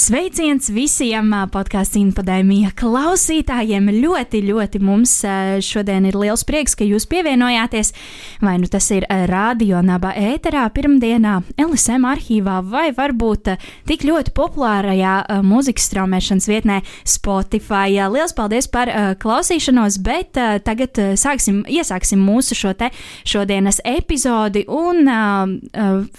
Sveiciens visiem podkāstu infodēmija klausītājiem. Ļoti, ļoti mums šodien ir liels prieks, ka jūs pievienojāties. Vai nu tas ir radio naba ēterā pirmdienā, LSM arhīvā, vai varbūt tik ļoti populārajā mūzikas straumēšanas vietnē Spotify. Liels paldies par klausīšanos, bet tagad sāksim, iesāksim mūsu šo te šodienas epizodi. Un,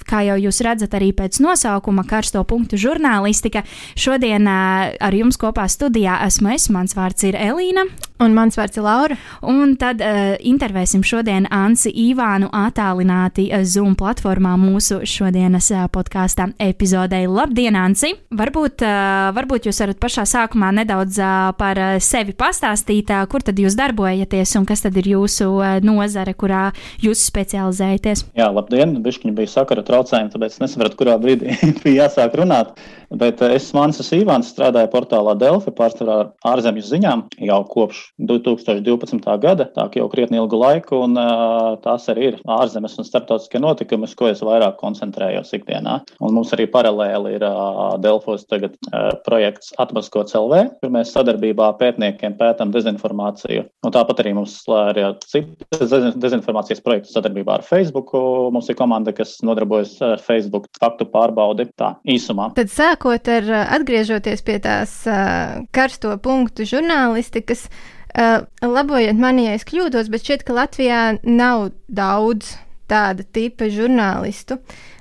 kā jau jūs redzat arī pēc nosaukuma, karsto punktu žurnālistika Šodien ar jums kopā studijā esmu es, mans vārds ir Elīna. Un mans vārds ir Laura. Un tad uh, intervēsim šodien Ansi Ivānu attālināti Zoom platformā mūsu šodienas uh, podkāstā epizodei. Labdien, Ansi! Varbūt, uh, varbūt jūs varat pašā sākumā nedaudz uh, par uh, sevi pastāstīt, uh, kur tad jūs darbojaties un kas tad ir jūsu uh, nozare, kurā jūs specializējaties. Jā, labdien! Bišķiņi bija sakara traucējumi, tāpēc es nesapratu, kurā brīdī bija jāsāk runāt. Bet es Mansis Ivāns strādāju portālā Delfi pārsvarā ar ārzemju ziņām jau kopš 2012. gada, tā jau krietni ilgu laiku, un uh, tās arī ir ārzemes un starptautiskie notikumi, uz ko es vairāk koncentrējos ikdienā. Un mums arī paralēli ir uh, Delfos tagad projekts Atmaskots LV, kur mēs sadarbībā pētniekiem pētam dezinformāciju. Un tāpat arī mums ir citas dezinformācijas projekts sadarbībā ar Facebook. Mums ir komanda, kas nodarbojas ar Facebook faktu pārbaudi tā īsumā. Tad sākot ar atgriežoties pie tās uh, karsto punktu žurnālistikas, uh, labojiet mani, ja es kļūdos, bet šķiet, ka Latvijā nav daudz tāda tipa žurnālistu.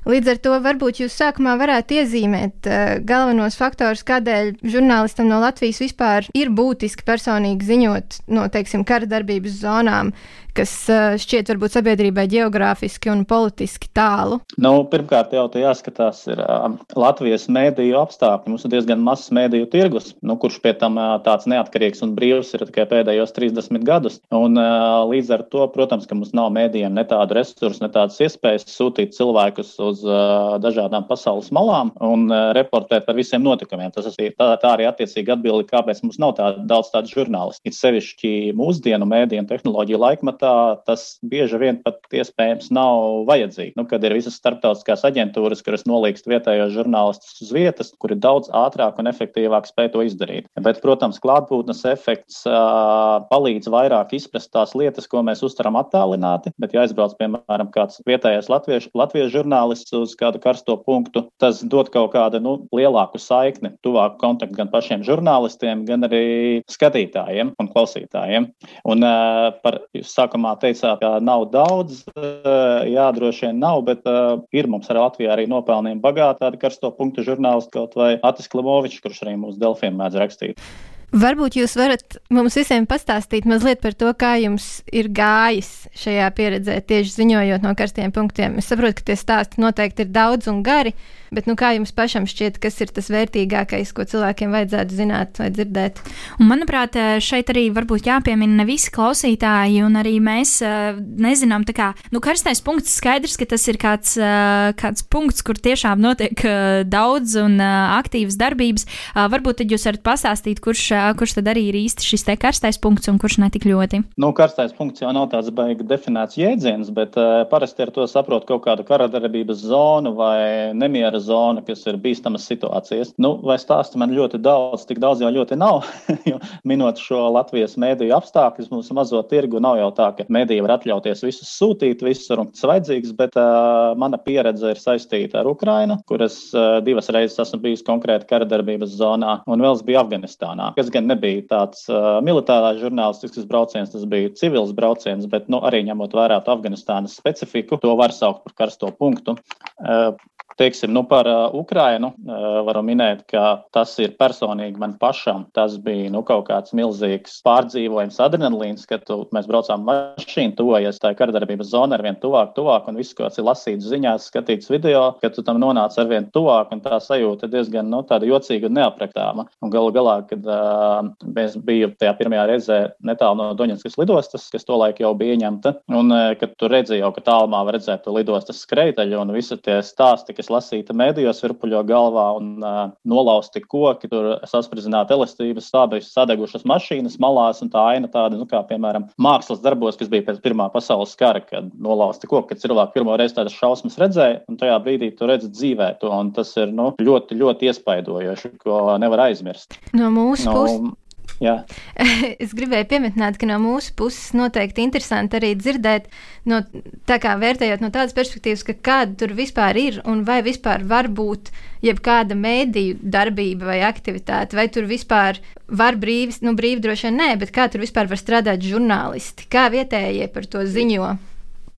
Līdz ar to varbūt jūs sākumā varētu iezīmēt uh, galvenos faktorus, kādēļ žurnālistam no Latvijas vispār ir būtiski personīgi ziņot no, teiksim, kara darbības zonām, kas uh, šķiet varbūt sabiedrībai geogrāfiski un politiski tālu? Nu, pirmkārt, jau tā jāskatās, ir uh, Latvijas mēdīju apstākļi. Mums ir diezgan mazs mēdīju tirgus, nu, kurš pie tam uh, tāds neatkarīgs un brīvs ir tikai pēdējos 30 gadus. Un, uh, līdz ar to, protams, ka mums nav mēdījiem ne tādu resursu, ne tādas iespējas sūtīt cilvēkus uz uh, dažādām pasaules malām un uh, reportēt par visiem notikumiem. Tas ir tā, tā arī attiecīgi atbildi, kāpēc mums nav tā, daudz tādu žurnālistu. It sevišķi mūsdienu mēdīju un tehnoloģiju laikmatā tas bieži vien pat iespējams nav vajadzīgi. Nu, kad ir visas starptautiskās aģentūras, kuras nolīgst vietējos žurnālistus uz vietas, kuri daudz ātrāk un efektīvāk spēj to izdarīt. Bet, protams, klātbūtnes efekts uh, palīdz vairāk izprast tās lietas, ko mēs uztveram attālināti. Bet, ja aizbrauc, piemēram, kāds vietējais latviešu, latviešu žurnālists uz kādu karsto punktu, tas dod kaut kādu nu, lielāku saikni, tuvāku kontaktu gan pašiem žurnālistiem, gan arī skatītājiem un klausītājiem. Un uh, par jūs sākumā teicāt, ka nav daudz, eh, jā, droši vien nav, bet uh, ir mums arī Latvijā arī nopelnījumi bagāti tādi karsto punktu žurnālisti, kaut vai Atis Klamovičs, kurš arī mūsu Delfiem mēdz rakstīt. Varbūt jūs varat mums visiem pastāstīt mazliet par to, kā jums ir gājis šajā pieredzē, tieši ziņojot no karstiem punktiem. Es saprotu, ka tie stāsti noteikti ir daudz un gari, Bet nu, kā jums pašam šķiet, kas ir tas vērtīgākais, ko cilvēkiem vajadzētu zināt vai dzirdēt? Un, manuprāt, šeit arī varbūt jāpiemina ne visi klausītāji, un arī mēs uh, nezinām, kā nu, karstais punkts. Skaidrs, ka tas ir kāds, uh, kāds punkts, kur tiešām notiek daudz un aktīvas darbības. Varbūt tad jūs varat pastāstīt, kurš, kurš tad arī ir īsti šis te karstais punkts un kurš netik ļoti. Nu, karstais punkts jau nav tāds baigi definēts jēdziens, bet uh, parasti ar to saprot kaut kādu karadarbības zonu vai nemiera zona, kas ir bīstamas situācijas. Nu, vai stāsta man ļoti daudz, tik daudz jau ļoti nav, minot šo Latvijas mēdīju apstākļus, mūsu mazo tirgu nav jau tā, ka mēdīji var atļauties visus sūtīt, visur un tas vajadzīgs, bet uh, mana pieredze ir saistīta ar Ukrainu, kur es uh, divas reizes esmu bijis konkrēti karadarbības zonā, un vēl es biju Afganistānā, kas gan nebija tāds uh, militārās žurnālistisks brauciens, tas bija civils brauciens, bet nu, arī ņemot vērā Afganistānas specifiku, to var saukt par karsto punktu. Uh, Teiksim, nu par uh, Ukrainu uh, varu minēt, ka tas ir personīgi man pašam. Tas bija nu, kaut kāds milzīgs pārdzīvojums, adrenalīns, kad tu, mēs braucām mašīnu, tuvojies tā kardarbības zona ar vien tuvāk, tuvāk, un viss, kas ir lasīts ziņās, skatīts video, kad tu tam nonāc ar vien tuvāk, un tā sajūta diezgan nu, jocīga un neaprakstāma. Un galu galā, kad uh, mēs bijām tajā pirmajā reizē netālu no Doņetskas lidostas, kas tolaik jau bija ieņemta, un uh, kad tu redzēji jau, ka tālumā var redzēt to lidostas skreiteļu un visi tie stāsti, kas lasīta medijos, virpuļo galvā un uh, nolausti koki, tur saspridzināta elastības stābi, sadegušas mašīnas malās un tā aina tāda, nu, kā piemēram mākslas darbos, kas bija pēc Pirmā pasaules kara, kad nolausti koki, kad cilvēki pirmo reizi tādas šausmas redzēja, un tajā brīdī tu redzi dzīvē to, un tas ir nu, ļoti, ļoti iespaidojoši, ko nevar aizmirst. No mūsu no, puses. Jā. es gribēju pieminēt, ka no mūsu puses noteikti interesanti arī dzirdēt, no, tā kā vērtējot no tādas perspektīvas, ka kāda tur vispār ir un vai vispār var būt jebkāda mēdīju darbība vai aktivitāte, vai tur vispār var brīvi, nu brīvi droši vien nē, bet kā tur vispār var strādāt žurnālisti, kā vietējie par to ziņo.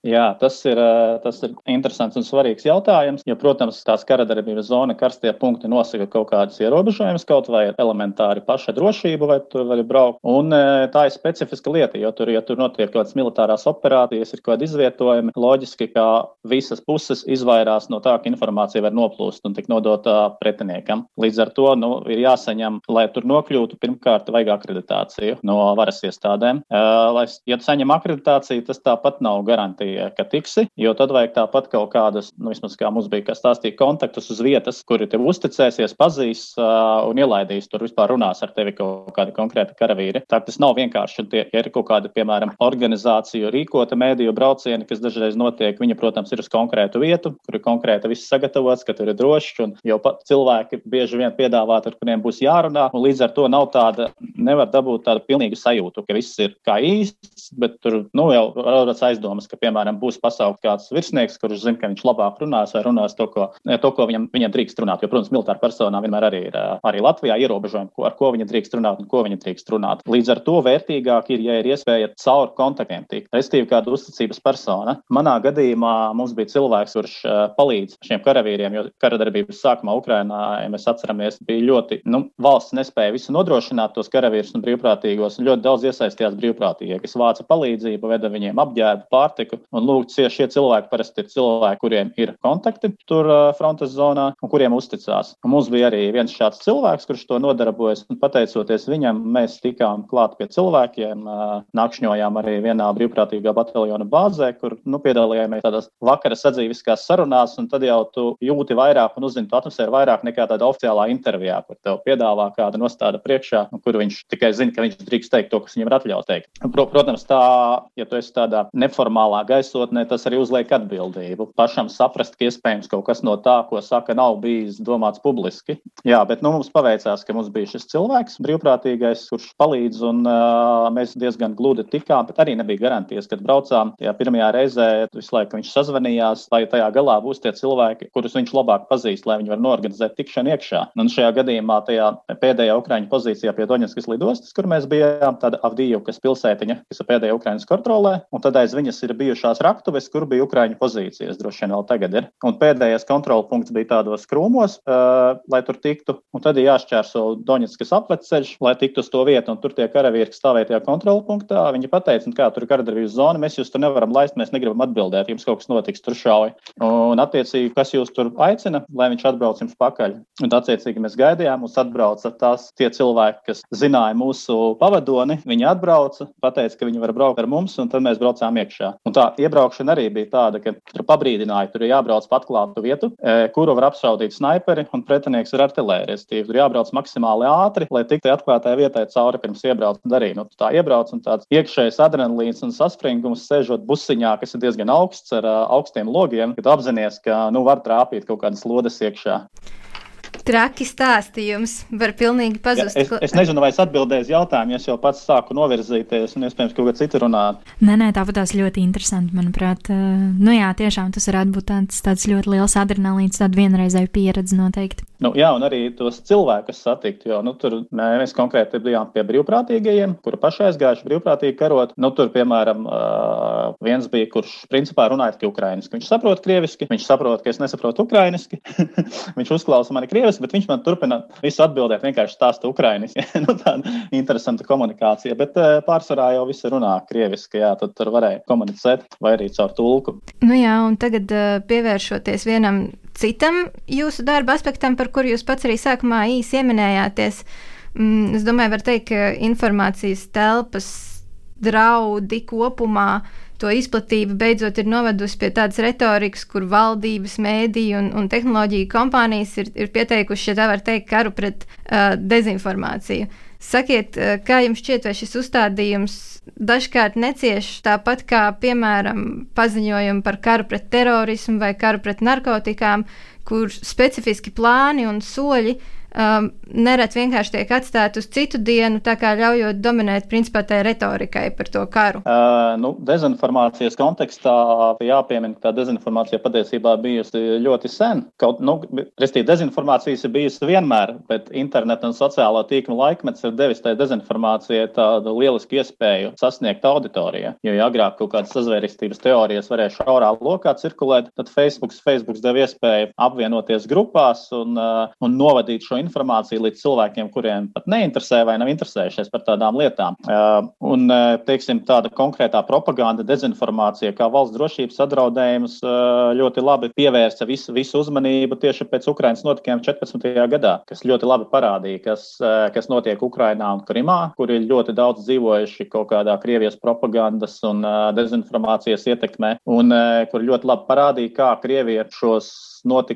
Jā, tas ir, tas ir interesants un svarīgs jautājums. Jo, protams, tās karadarbības zona, karstie punkti nosaka kaut kādas ierobežojumus, kaut vai elementāri paša drošība, vai tur var braukt. Un tā ir specifiska lieta, jo tur, ja tur notiek kaut kādas militārās operācijas, ir kaut kādi izvietojumi, loģiski, ka visas puses izvairās no tā, ka informācija var noplūst un tik nodota pretiniekam. Līdz ar to nu, ir jāsaņem, lai tur nokļūtu, pirmkārt, vajag akreditāciju no varas iestādēm. Lai, ja saņem akreditāciju, tas tāpat nav garantija ka tiksi, jo tad vajag tāpat kaut kādas, nu, vismaz kā mums bija, kas stāstīja kontaktus uz vietas, kuri tev uzticēsies, pazīs uh, un ielaidīs tur vispār runās ar tevi kaut kāda konkrēta karavīri. Tā tas nav vienkārši, tie ir kaut kāda, piemēram, organizāciju rīkota mēdīju braucieni, kas dažreiz notiek. Viņa, protams, ir uz konkrētu vietu, kur ir konkrēti viss sagatavots, ka tur ir drošs, un jau cilvēki bieži vien piedāvāt, ar kuriem būs jārunā, un līdz ar to nav tāda, nevar dabūt tādu pilnīgu sajūtu, ka viss ir kā īsts, bet tur, nu, jau rodas aizdomas, ka, piemēram, piemēram, būs pasaukt kāds virsnieks, kurš zina, ka viņš labāk runās vai runās to, ko, to, ko viņam, viņam drīkst runāt. Jo, protams, militāra personā vienmēr arī ir arī Latvijā ierobežojumi, ar ko viņa drīkst runāt un ko viņa drīkst runāt. Līdz ar to vērtīgāk ir, ja ir iespēja caur kontaktiem tikt. Restīvi, kāda uzticības persona. Manā gadījumā mums bija cilvēks, kurš palīdz šiem karavīriem, jo karadarbības sākumā Ukrainā, ja mēs atceramies, bija ļoti, nu, valsts nespēja visu nodrošināt tos karavīrus un brīvprātīgos, un ļoti daudz iesaistījās brīvprātīgie, kas vāca palīdzību, veda viņiem apģērbu, pārtiku, Un lūk, šie cilvēki parasti ir cilvēki, kuriem ir kontakti tur frontes zonā un kuriem uzticās. Un mums bija arī viens šāds cilvēks, kurš to nodarbojas. Pateicoties viņam, mēs tikām klāt pie cilvēkiem, nakšņojām arī vienā brīvprātīgā bataljona bāzē, kur nu, piedalījāmies tādās vakara sadzīviskās sarunās. Tad jau tu jūti vairāk un uzzini to atmosfēru vairāk nekā tādā oficiālā intervijā, kur tev piedāvā kāda nostāda priekšā, kur viņš tikai zina, ka viņš drīkst teikt to, kas viņam ir atļauts teikt. Protams, tā, ja tu esi tādā neformālā gaisā, gaisotnē, tas arī uzliek atbildību. Pašam saprast, ka iespējams kaut kas no tā, ko saka, nav bijis domāts publiski. Jā, bet nu, mums paveicās, ka mums bija šis cilvēks, brīvprātīgais, kurš palīdz, un uh, mēs diezgan gludi tikām, bet arī nebija garantijas, kad braucām. Tajā pirmajā reizē visu laiku viņš sazvanījās, lai tajā galā būs tie cilvēki, kurus viņš labāk pazīst, lai viņi var norganizēt tikšanu iekšā. Un šajā gadījumā tajā pēdējā Ukraiņu pozīcijā pie Doņetskas lidostas, kur mēs bijām, tāda Avdijevkas pilsētiņa, kas ir pēdējā Ukraiņas kontrolē, un tad aiz viņas ir bijušās tās raktuves, kur bija Ukrāņu pozīcijas, droši vien vēl tagad ir. Un pēdējais kontrola punkts bija tādos krūmos, uh, lai tur tiktu, un tad ir jāšķērso Doņetskas apveceļš, lai tiktu uz to vietu, un tur tie karavīri, kas stāvēja tajā kontrola punktā, viņi pateica, kā tur ir karadarbības zona, mēs jūs tur nevaram laist, mēs negribam atbildēt, jums kaut kas notiks, tur šauj. Un, attiecīgi, kas jūs tur aicina, lai viņš atbrauc jums pakaļ. Un, attiecīgi, mēs gaidījām, mums atbrauca tās tie cilvēki, kas zināja mūsu pavadoni, viņi atbrauca, pateica, ka viņi var braukt ar mums, un tad mēs braucām iekšā. Un tā iebraukšana arī bija tāda, ka tur pabrīdināja, tur ir jābrauc pa atklātu vietu, e, kuru var apšaudīt snaiperi un pretinieks ar artilērijas. Tur jābrauc maksimāli ātri, lai tiktu atklātai vietai cauri pirms iebraukt un darīt. Nu, tā iebrauc un tāds iekšējs adrenalīns un saspringums sēžot busiņā, kas ir diezgan augsts ar augstiem logiem, kad apzināties, ka nu, var trāpīt kaut kādas lodes iekšā. Traki stāstījums var pilnīgi pazust. Ja, es, es nezinu, vai es atbildēju uz jautājumu, ja es jau pats sāku novirzīties un iespējams kaut ko citu runāt. Nē, nē, tāpat tās ļoti interesanti, manuprāt. Nu jā, tiešām tas varētu būt tāds, tāds ļoti liels adrenalīns, tāda vienreizēja pieredze noteikti. Nu, jā, un arī tos cilvēkus satikt, jo nu, tur mēs konkrēti bijām pie brīvprātīgajiem, kuri paši aizgājuši brīvprātīgi karot. Nu, tur, piemēram, viens bija, kurš principā runāja tikai ukrainiski. Viņš saprot krieviski, viņš saprot, ka es nesaprotu ukrainiski. viņš uzklausa mani krieviski, bet viņš man turpina visu atbildēt, vienkārši stāsta ukrainiski. nu, tāda interesanta komunikācija, bet pārsvarā jau visi runā krieviski, jā, tad tur varēja komunicēt vai arī caur tulku. Nu jā, un tagad pievēršoties vienam citam jūsu darba aspektam, par kuru jūs pats arī sākumā īsi ieminējāties. Mm, es domāju, var teikt, ka informācijas telpas draudi kopumā to izplatība beidzot ir novedusi pie tādas retorikas, kur valdības, mēdīju un, un tehnoloģiju kompānijas ir, ir pieteikuši, ja tā var teikt, karu pret uh, dezinformāciju. Sakiet, uh, kā jums šķiet, vai šis uzstādījums dažkārt necieš tāpat kā, piemēram, paziņojumi par karu pret terorismu vai karu pret narkotikām, kur specifiski plāni un soļi um, nereti vienkārši tiek atstāti uz citu dienu, tā kā ļaujot dominēt principā tai retorikai par to karu? Uh, nu, dezinformācijas kontekstā jāpiemina, ka tā dezinformācija patiesībā bijusi ļoti sen. Kaut, nu, restīvi, dezinformācijas ir bijusi vienmēr, bet interneta un sociālā tīkla laikmets ir devis tai dezinformācijai tādu lielisku iespēju sasniegt auditoriju. Jo ja agrāk kaut kādas sazvērestības teorijas varēja šaurā lokā cirkulēt, tad Facebook, Facebook deva iespēju apvienoties grupās un, uh, un novadīt šo informāciju līdz cilvēkiem, kuriem pat neinteresē vai nav interesējušies par tādām lietām. Un, teiksim, tāda konkrētā propaganda, dezinformācija, kā valsts drošības apdraudējums, ļoti labi pievērsa visu, visu uzmanību tieši pēc Ukrainas notikumiem 14. gadā, kas ļoti labi parādīja, kas, kas notiek Ukrainā un Krimā, kur ir ļoti daudz dzīvojuši kaut kādā Krievijas propagandas un dezinformācijas ietekmē, un kur ļoti labi parādīja, kā Krievija šos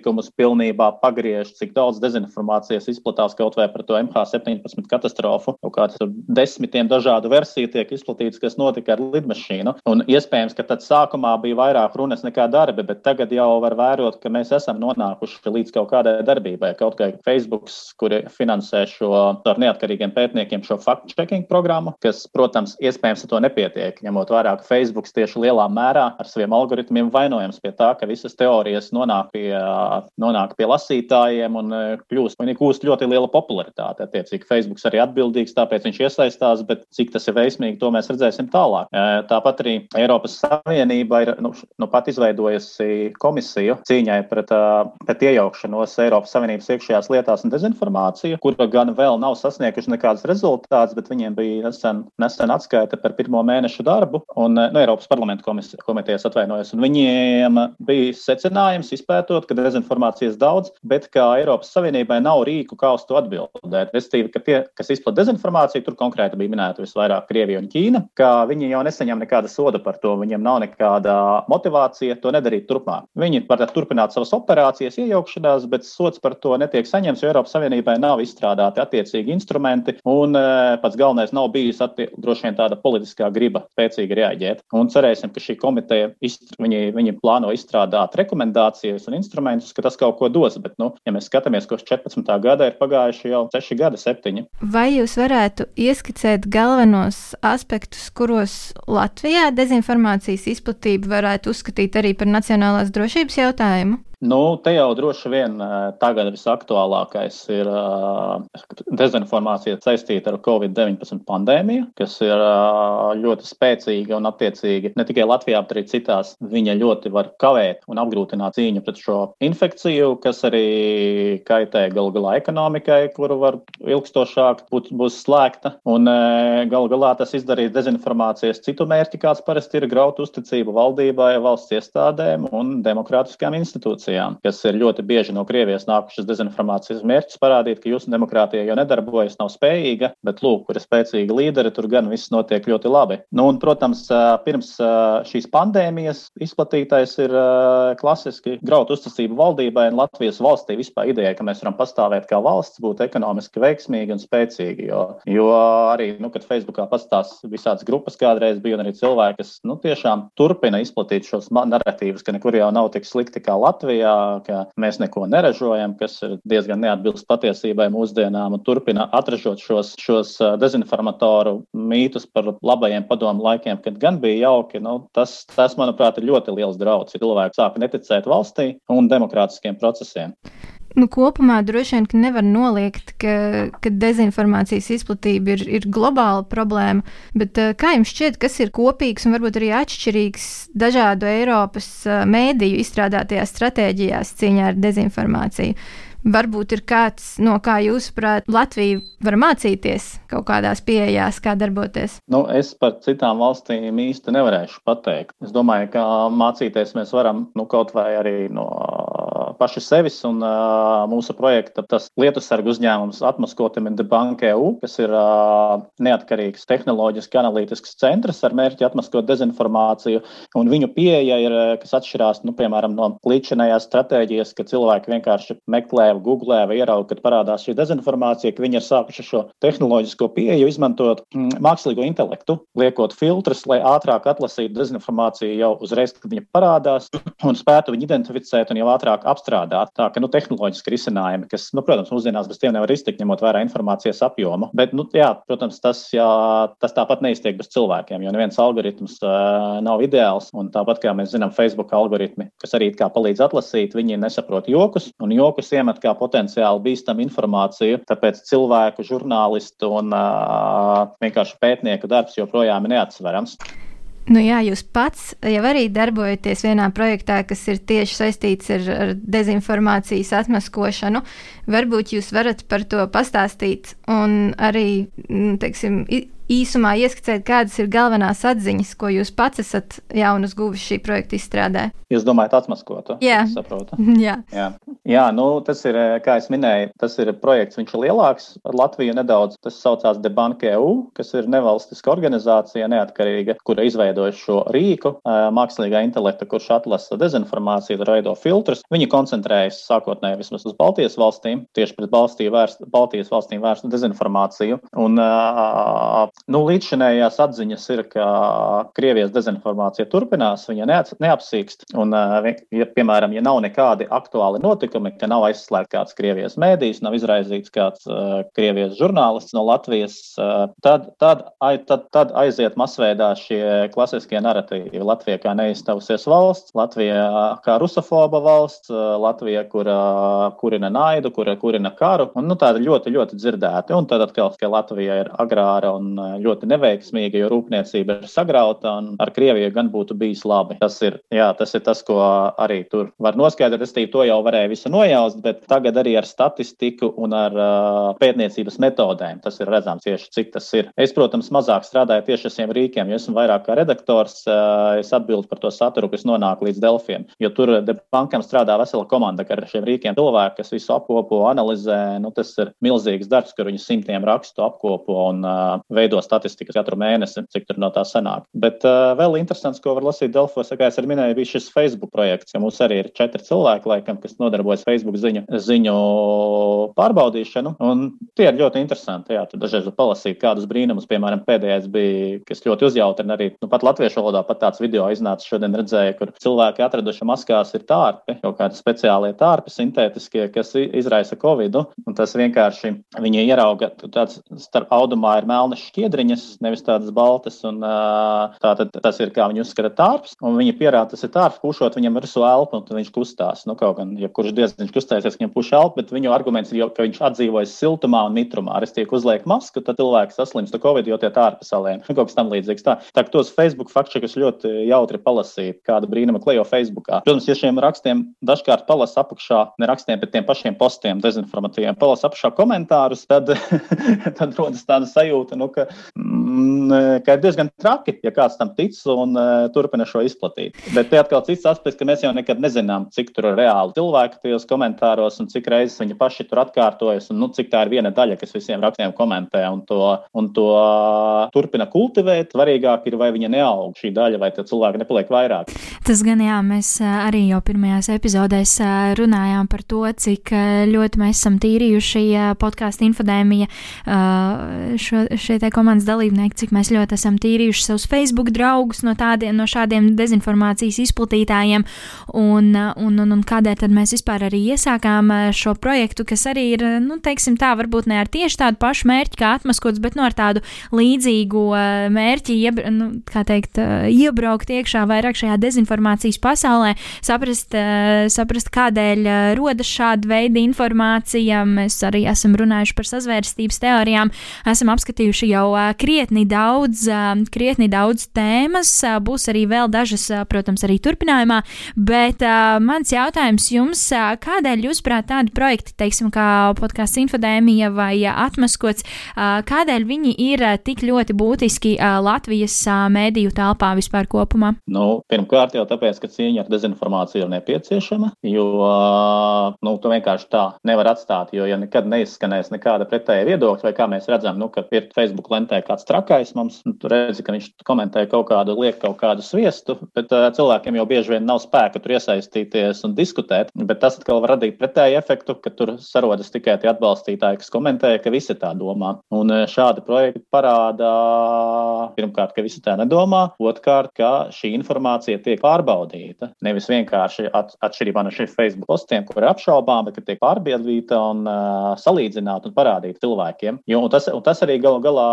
notikumus pilnībā pagriež, cik daudz dezinformācijas izplatās kaut vai par to MH17 katastrofu. Kaut kāds desmitiem dažādu versiju tiek izplatīts, kas notika ar lidmašīnu. Un iespējams, ka tad sākumā bija vairāk runas nekā darbi, bet tagad jau var vērot, ka mēs esam nonākuši līdz kaut kādai darbībai. Kaut kā Facebook, kuri finansē šo ar neatkarīgiem pētniekiem šo fact-checking programmu, kas, protams, iespējams ar to nepietiek, ņemot vērā, ka Facebook tieši lielā mērā ar saviem algoritmiem vainojams pie tā, ka visas teorijas nonāk pie nonāk pie lasītājiem un kļūst, viņi kūst ļoti liela popularitāte. Attiecīgi, Facebook arī atbildīgs, tāpēc viņš iesaistās, bet cik tas ir veiksmīgi, to mēs redzēsim tālāk. Tāpat arī Eiropas Savienība ir nu, nu pat izveidojusi komisiju cīņai pret, pret iejaukšanos Eiropas Savienības iekšējās lietās un dezinformāciju, kura gan vēl nav sasnieguši nekādus rezultātus, bet viņiem bija nesen, nesen atskaita par pirmo mēnešu darbu, un nu, Eiropas parlamenta komitejas atvainojas, un viņiem bija secinājums izpētot, ka dezinformācijas daudz, bet ka Eiropas Savienībai nav rīku, kā uz to atbildēt. Respektīvi, ka tie, kas izplatīja dezinformāciju, tur konkrēti bija minēta visvairāk Krievija un Ķīna, ka viņi jau nesaņem nekāda soda par to, viņiem nav nekāda motivācija to nedarīt turpmāk. Viņi var turpināt savas operācijas, iejaukšanās, bet sots par to netiek saņemts, jo Eiropas Savienībai nav izstrādāti attiecīgi instrumenti, un e, pats galvenais nav bijis attie, droši vien tāda politiskā griba spēcīgi reaģēt. Un cerēsim, ka šī komiteja viņi, viņi plāno izstrādāt rekomendācijas un instrumentus, ka tas kaut ko dos. Bet, nu, ja mēs skatāmies, kurš 14. gada ir pagājuši jau 6 gadi, 7. Vai jūs varētu ieskicēt galvenos aspektus, kuros Latvijā dezinformācijas izplatība varētu uzskatīt arī par nacionālās drošības jautājumu? Nu, te jau droši vien tagad visaktuālākais ir dezinformācija saistīta ar Covid-19 pandēmiju, kas ir ļoti spēcīga un attiecīgi ne tikai Latvijā, bet arī citās. Viņa ļoti var kavēt un apgrūtināt cīņu pret šo infekciju, kas arī kaitē galu galā ekonomikai, kuru var ilgstošāk būt, būs slēgta. Un galu galā tas izdarīs dezinformācijas citu mērķi, kāds parasti ir graut uzticību valdībai, valsts iestādēm un demokrātiskām institūcijām institūcijām, kas ir ļoti bieži no Krievijas nākušas dezinformācijas mērķis parādīt, ka jūsu demokrātija jau nedarbojas, nav spējīga, bet lūk, kur ir spēcīga līderi, tur gan viss notiek ļoti labi. Nu, un, protams, pirms šīs pandēmijas izplatītais ir klasiski graut uzticību valdībai un Latvijas valstī vispār ideja, ka mēs varam pastāvēt kā valsts, būt ekonomiski veiksmīgi un spēcīgi. Jo, jo arī, nu, kad Facebookā pastāv visādas grupas kādreiz bija un arī cilvēki, kas nu, tiešām turpina izplatīt šos narratīvus, ka nekur jau nav tik slikti kā Latvija Latvijā, ka mēs neko neražojam, kas ir diezgan neatbilst patiesībai mūsdienām, un turpina atražot šos, šos dezinformatoru mītus par labajiem padomu laikiem, kad gan bija jauki. Nu, tas, tas, manuprāt, ir ļoti liels draudz, ja cilvēki sāk neticēt valstī un demokrātiskiem procesiem. Nu, kopumā droši vien nevar noliegt, ka, ka dezinformācijas izplatība ir, ir globāla problēma. Bet uh, kā jums šķiet, kas ir kopīgs un varbūt arī atšķirīgs dažādu Eiropas uh, mēdīju izstrādātajās stratēģijās cīņā ar dezinformāciju? Varbūt ir kāds, no kā jūsuprāt, Latvija var mācīties kaut kādās pieejās, kā darboties? Nu, es par citām valstīm īsti nevarēšu pateikt. Es domāju, ka mācīties mēs varam nu, kaut vai arī no paši sevis un uh, mūsu projekta tas lietusargu uzņēmums Atmoskotim in the Bank EU, kas ir uh, neatkarīgs tehnoloģiski analītisks centrs ar mērķi atmaskot dezinformāciju. Un viņu pieeja ir, kas atšķirās, nu, piemēram, no līdzinējās stratēģijas, ka cilvēki vienkārši meklē, googlē vai ierauga, kad parādās šī dezinformācija, ka viņi ir sākuši šo tehnoloģisko pieeju izmantot mm, mākslīgo intelektu, liekot filtrus, lai ātrāk atlasītu dezinformāciju jau uzreiz, kad viņa parādās un spētu viņu identificēt un jau ātrāk apstrādāt. Tā ka nu, tehnoloģiski risinājumi, kas, nu, protams, mūsdienās bez tiem nevar iztikt, ņemot vērā informācijas apjomu. Bet, nu, jā, protams, tas, jā, tas tāpat neiztiek bez cilvēkiem, jo neviens algoritms uh, nav ideāls. Un tāpat kā mēs zinām, Facebook algoritmi, kas arī palīdz atlasīt, viņi nesaprot jokus, un jokus iemet kā potenciāli bīstamu informāciju. Tāpēc cilvēku, žurnālistu un uh, vienkārši pētnieku darbs joprojām ir neatsverams. Nu jā, jūs pats jau arī darbojaties vienā projektā, kas ir tieši saistīts ar, ar dezinformācijas atmaskošanu. Varbūt jūs varat par to pastāstīt un arī, mm, teiksim, īsumā ieskicēt, kādas ir galvenās atziņas, ko jūs pats esat jaunas guvis šī projekta izstrādē? Jūs domājat, atmaskotu? Jā, saprotu. Jā. Jā. Jā, nu, tas ir, kā es minēju, tas ir projekts, viņš ir lielāks par Latviju nedaudz. Tas saucās Debanke EU, kas ir nevalstiska organizācija, neatkarīga, kura izveidoja šo rīku mākslīgā intelekta, kurš atlasa dezinformāciju, veido filtrus. Viņi koncentrējas sākotnēji vismaz uz Baltijas valstīm, tieši pret vērst, Baltijas valstīm vērstu dezinformāciju. Un, uh, Nu, līdzšinējās atziņas ir, ka Krievijas dezinformācija turpinās, viņa neapsīkst. Un, ja, piemēram, ja nav nekādi aktuāli notikumi, ka nav aizslēgts kāds Krievijas mēdījis, nav izraizīts kāds uh, Krievijas žurnālists no Latvijas, uh, tad, tad, ai, tad, tad aiziet masveidā šie klasiskie narratīvi. Latvija kā neizstāvusies valsts, Latvija kā rusofoba valsts, uh, Latvija, kura kurina naidu, kura kurina karu. Un, nu, tāda ļoti, ļoti dzirdēta. Un tad atkal, ka Latvija ir agrāra un ļoti neveiksmīga, jo rūpniecība ir sagrauta un ar Krieviju gan būtu bijis labi. Tas ir, jā, tas, ir tas, ko arī tur var noskaidrot. Es tīk, to jau varēju visu nojaust, bet tagad arī ar statistiku un ar uh, pētniecības metodēm tas ir redzams tieši, cik tas ir. Es, protams, mazāk strādāju tieši ar šiem rīkiem, jo esmu vairāk kā redaktors. Uh, es atbildu par to saturu, kas nonāk līdz Delfiem, jo tur bankam strādā vesela komanda ar šiem rīkiem. Cilvēki, kas visu apkopo, analizē, nu, tas ir milzīgs darbs, kur viņi simtiem rakstu apkopo un uh, veido veido statistikas katru mēnesi, cik tur no tā sanāk. Bet uh, vēl interesants, ko var lasīt Delfos, kā es arī minēju, bija šis Facebook projekts, ja mums arī ir četri cilvēki, laikam, kas nodarbojas Facebook ziņu, ziņu pārbaudīšanu. Un tie ir ļoti interesanti. Jā, tur dažreiz var palasīt kādus brīnumus. Piemēram, pēdējais bija, kas ļoti uzjautrina arī nu, pat latviešu valodā, pat tāds video iznāca šodien redzēja, kur cilvēki atraduši maskās ir tārpi, kaut kādi speciālie tārpi, sintētiskie, kas izraisa covid. Un tas vienkārši viņi ierauga, tāds starp audumā ir melnas šķiet skiedriņas, nevis tādas baltas. Un, tātad tas ir kā viņi uzskata tārps, un viņi pierāda, tas ir tārps, pušot viņam virsū elpu, un viņš kustās. Nu, kaut gan, ja kurš diezgan viņš kustēsies, viņam puš elpu, bet viņu arguments ir, ka viņš atdzīvojas siltumā un mitrumā. Ar es tiek uzliek masku, tad cilvēks saslimst ar covid, jo tie tārpi. Nu, kaut kas tam līdzīgs. Tā, tā tos Facebook faktus ļoti jautri palasīt, kāda brīnuma klejo Facebookā. Protams, ja šiem rakstiem dažkārt palasa apakšā, ne rakstiem, bet tiem pašiem postiem, dezinformatīviem, palasa apakšā komentārus, tad, tad rodas tāda sajūta, nu, ka ka ir diezgan traki, ja kāds tam tic un uh, turpina šo izplatīt. Bet te atkal cits aspekts, ka mēs jau nekad nezinām, cik tur ir reāli cilvēki tajos komentāros un cik reizes viņi paši tur atkārtojas un nu, cik tā ir viena daļa, kas visiem rakstiem komentē un to, un to turpina kultivēt. Svarīgāk ir, vai viņa neaug šī daļa, vai cilvēki nepaliek vairāk. Tas gan jā, mēs arī jau pirmajās epizodēs runājām par to, cik ļoti mēs esam tīrījuši podkāstu infodēmija šo, šie te komentāri komandas dalībnieki, cik mēs ļoti esam tīrījuši savus Facebook draugus no, tādiem, no šādiem dezinformācijas izplatītājiem, un, un, un, un kādēļ tad mēs vispār arī iesākām šo projektu, kas arī ir, nu, teiksim tā, varbūt ne ar tieši tādu pašu mērķi kā atmaskots, bet nu ar tādu līdzīgu mērķi, ieb, nu, kā teikt, iebraukt iekšā vairāk šajā dezinformācijas pasaulē, saprast, saprast kādēļ rodas šāda veida informācija. Mēs arī esam runājuši par sazvērstības teorijām, esam apskatījuši jau krietni daudz, krietni daudz tēmas, būs arī vēl dažas, protams, arī turpinājumā, bet mans jautājums jums, kādēļ jūs prāt tādi projekti, teiksim, kā podkāsts infodēmija vai atmaskots, kādēļ viņi ir tik ļoti būtiski Latvijas mēdīju telpā vispār kopumā? Nu, pirmkārt jau tāpēc, ka cīņa ar dezinformāciju ir nepieciešama, jo, nu, tu vienkārši tā nevar atstāt, jo, ja nekad neizskanēs nekāda pretēja viedokļa, vai kā mēs redzam, nu, ka ir Facebook lentē kāds trakais mums, nu, tu redzi, ka viņš komentē kaut kādu, liek kaut kādu sviestu, bet uh, cilvēkiem jau bieži vien nav spēka tur iesaistīties un diskutēt, bet tas atkal var radīt pretēju efektu, ka tur sarodas tikai tie atbalstītāji, kas komentē, ka visi tā domā. Un šādi projekti parāda, pirmkārt, ka visi tā nedomā, otrkārt, ka šī informācija tiek pārbaudīta. Nevis vienkārši at, atšķirībā no šiem Facebook postiem, kur ir apšaubām, bet tiek pārbaudīta un uh, salīdzināta un parādīta cilvēkiem. Jo, un tas, un tas arī galu galā,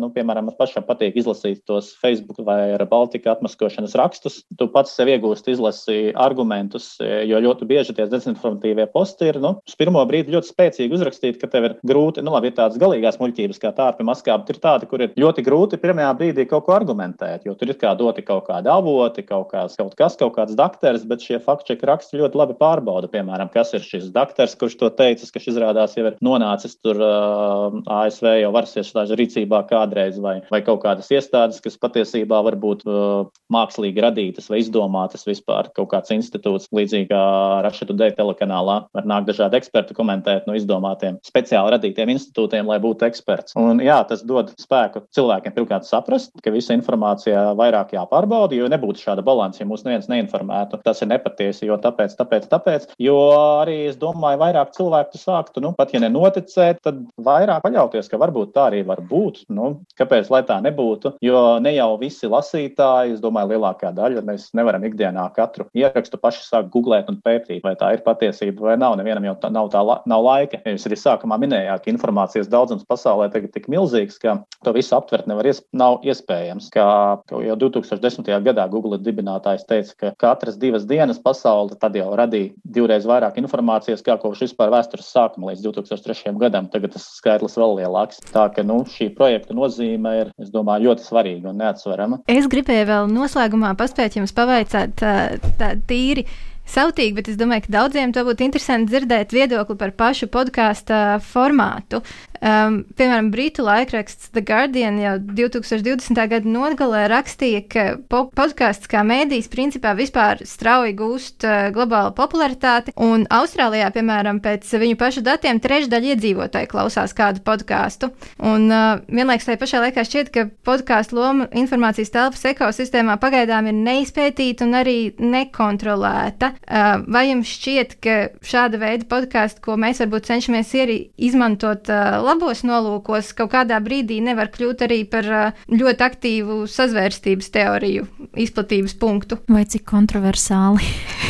nu, piemēram, man pašam patīk izlasīt tos Facebook vai Baltika atmaskošanas rakstus. Tu pats sev iegūsti izlasi argumentus, jo ļoti bieži tie dezinformatīvie posti ir, nu, uz pirmo brīdi ļoti spēcīgi uzrakstīti, ka tev ir grūti, nu, labi, ir tādas galīgās muļķības kā tā ar maskā, bet ir tādi, kur ir ļoti grūti pirmajā brīdī kaut ko argumentēt, jo tur ir kā doti kaut kādi avoti, kaut, kāds, kaut kas, kaut kāds dakteris, bet šie faktiski raksti ļoti labi pārbauda, piemēram, kas ir šis dakteris, kurš to teicis, ka šis izrādās jau ir nonācis tur uh, ASV jau varas iestāžu rīcībā kādreiz, vai, vai kaut kādas iestādes, kas patiesībā varbūt uh, mākslīgi radītas vai izdomātas vispār kaut kāds institūts, līdzīgi kā Rašetu D telekanālā, var nākt dažādi eksperti komentēt no izdomātiem speciāli radītiem institūtiem, lai būtu eksperts. Un, jā, tas dod spēku cilvēkiem pirmkārt saprast, ka visa informācija vairāk jāpārbauda, jo nebūtu šāda balanss, ja mūs neviens neinformētu. Tas ir nepatiesi, jo tāpēc, tāpēc, tāpēc, jo arī es domāju, vairāk cilvēku sāktu, nu, pat ja nenoticēt, tad vairāk paļauties, ka varbūt tā arī var būt. Nu, kāpēc, lai tā nebūtu? Jo ne jau visi lasītāji, es domāju, lielākā daļa mēs nevaram ikdienā katru ierakstu paši sākt googlēt un pētīt, vai tā ir patiesība vai nav. Nevienam jau tā, nav tā la, nav laika. Jūs arī sākumā minējāt, ka informācijas daudzums pasaulē tagad tik milzīgs, ka to visu aptvert nevar iesp nav iespējams. Kā jau 2010. gadā Google dibinātājs teica, ka katras divas dienas pasaule tad jau radīja divreiz vairāk informācijas kā kopš vispār vēstures sākuma līdz 2003. gadam. Tagad tas skaitlis vēl lielāks. Tā ka nu, šī projekta nozīme ir, es domāju, ļoti svarīga un neatsverama. Es gribēju vēl noslēgumā paspēt jums pavaicāt tā, tā tīri sautīgi, bet es domāju, ka daudziem to būtu interesanti dzirdēt viedokli par pašu podkāstu formātu. Um, piemēram, Brītu laikraksts The Guardian jau 2020. gada nogalē rakstīja, ka po podkāsts kā mēdījis principā vispār strauji gūst uh, globālu popularitāti, un Austrālijā, piemēram, pēc viņu pašu datiem trešdaļa iedzīvotāji klausās kādu podkāstu. Un uh, vienlaikus tajā pašā laikā šķiet, ka podkāstu loma informācijas telpas ekosistēmā pagaidām ir neizpētīta un arī nekontrolēta. Uh, vai jums šķiet, ka šāda veida podkāstu, ko mēs varbūt cenšamies izmantot, uh, labos nolūkos kaut kādā brīdī nevar kļūt arī par ļoti aktīvu sazvērstības teoriju izplatības punktu. Vai cik kontroversāli?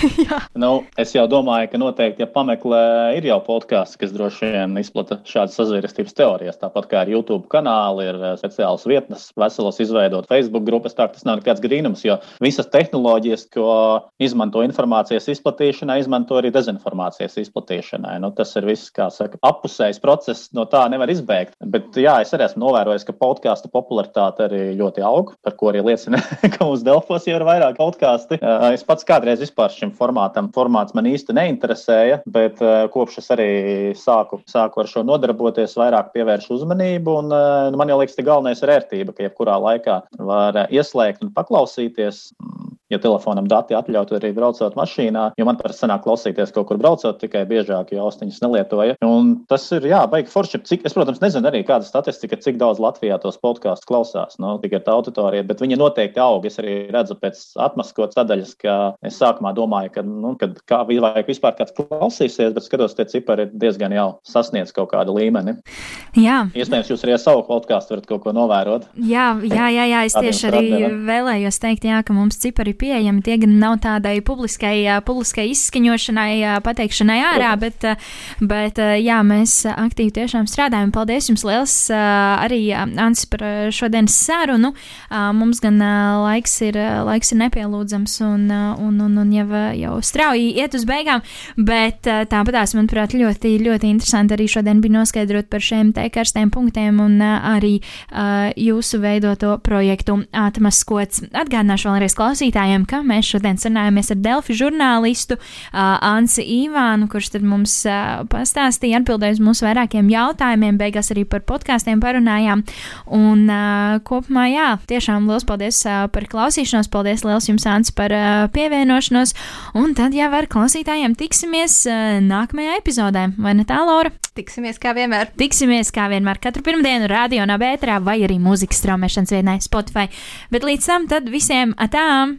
nu, es jau domāju, ka noteikti, ja pameklē, ir jau podkāsts, kas droši vien izplata šādas sazvērstības teorijas. Tāpat kā ar YouTube kanālu, ir speciāls vietnes, veselos izveidot Facebook grupas. Tā tas nav nekāds grīnums, jo visas tehnoloģijas, ko izmanto informācijas izplatīšanai, izmanto arī dezinformācijas izplatīšanai. Nu, tas ir viss, kā saka, apusējs process. No tā nevar izbēgt. Bet jā, es arī esmu novērojis, ka podkāstu popularitāte arī ļoti aug, par ko arī liecina, ka mums Delfos jau ir vairāk podkāstu. Es pats kādreiz vispār šim formātam, formāts man īsti neinteresēja, bet kopš es arī sāku, sāku ar šo nodarboties, vairāk pievēršu uzmanību. Un, man jau liekas, ka galvenais ir ērtība, ka jebkurā laikā var ieslēgt un paklausīties ja telefonam dati atļautu arī braucot mašīnā, jo man parasti sanāk klausīties kaut kur braucot, tikai biežāk, jo austiņas nelietoja. Un tas ir, jā, baigi forši. Cik, es, protams, nezinu arī kāda statistika, cik daudz Latvijā tos podkāstus klausās, nu, tikai tā auditorija, bet viņi noteikti aug. Es arī redzu pēc atmaskotas sadaļas, ka es sākumā domāju, ka, nu, kad kā vajag vispār kāds klausīsies, bet skatos, tie cipari ir diezgan jau sasniedz kaut kādu līmeni. Jā. Iespējams, jūs arī ar savu podkāstu varat kaut ko novērot. Jā, jā, jā, jā es tieši arī vēlējos teikt, jā, ka mums cipari pieejami. Tie gan nav tādai publiskai, publiskai izskaņošanai, pateikšanai ārā, bet, bet jā, mēs aktīvi tiešām strādājam. Paldies jums liels arī, Ants, par šodienas sarunu. Mums gan laiks ir, laiks ir nepielūdzams un, un, un, un jau, jau strauji iet uz beigām, bet tāpatās, manuprāt, ļoti, ļoti interesanti arī šodien bija noskaidrot par šiem te karstiem punktiem un arī jūsu veidoto projektu atmaskots. Atgādināšu vēlreiz klausītājiem, ka mēs šodien sarunājamies ar Delfi žurnālistu uh, Ansi Ivānu, kurš tad mums uh, pastāstīja, atbildēja uz mūsu vairākiem jautājumiem, beigās arī par podkāstiem parunājām. Un uh, kopumā, jā, tiešām liels paldies uh, par klausīšanos, paldies liels jums, Ansi, par uh, pievienošanos, un tad jau ar klausītājiem tiksimies uh, nākamajā epizodē, vai ne tā, Laura? Tiksimies kā vienmēr. Tiksimies kā vienmēr katru pirmdienu, radio un abētrā vai arī mūzikas straumēšanas vienai Spotify. Bet līdz tam tad visiem atām!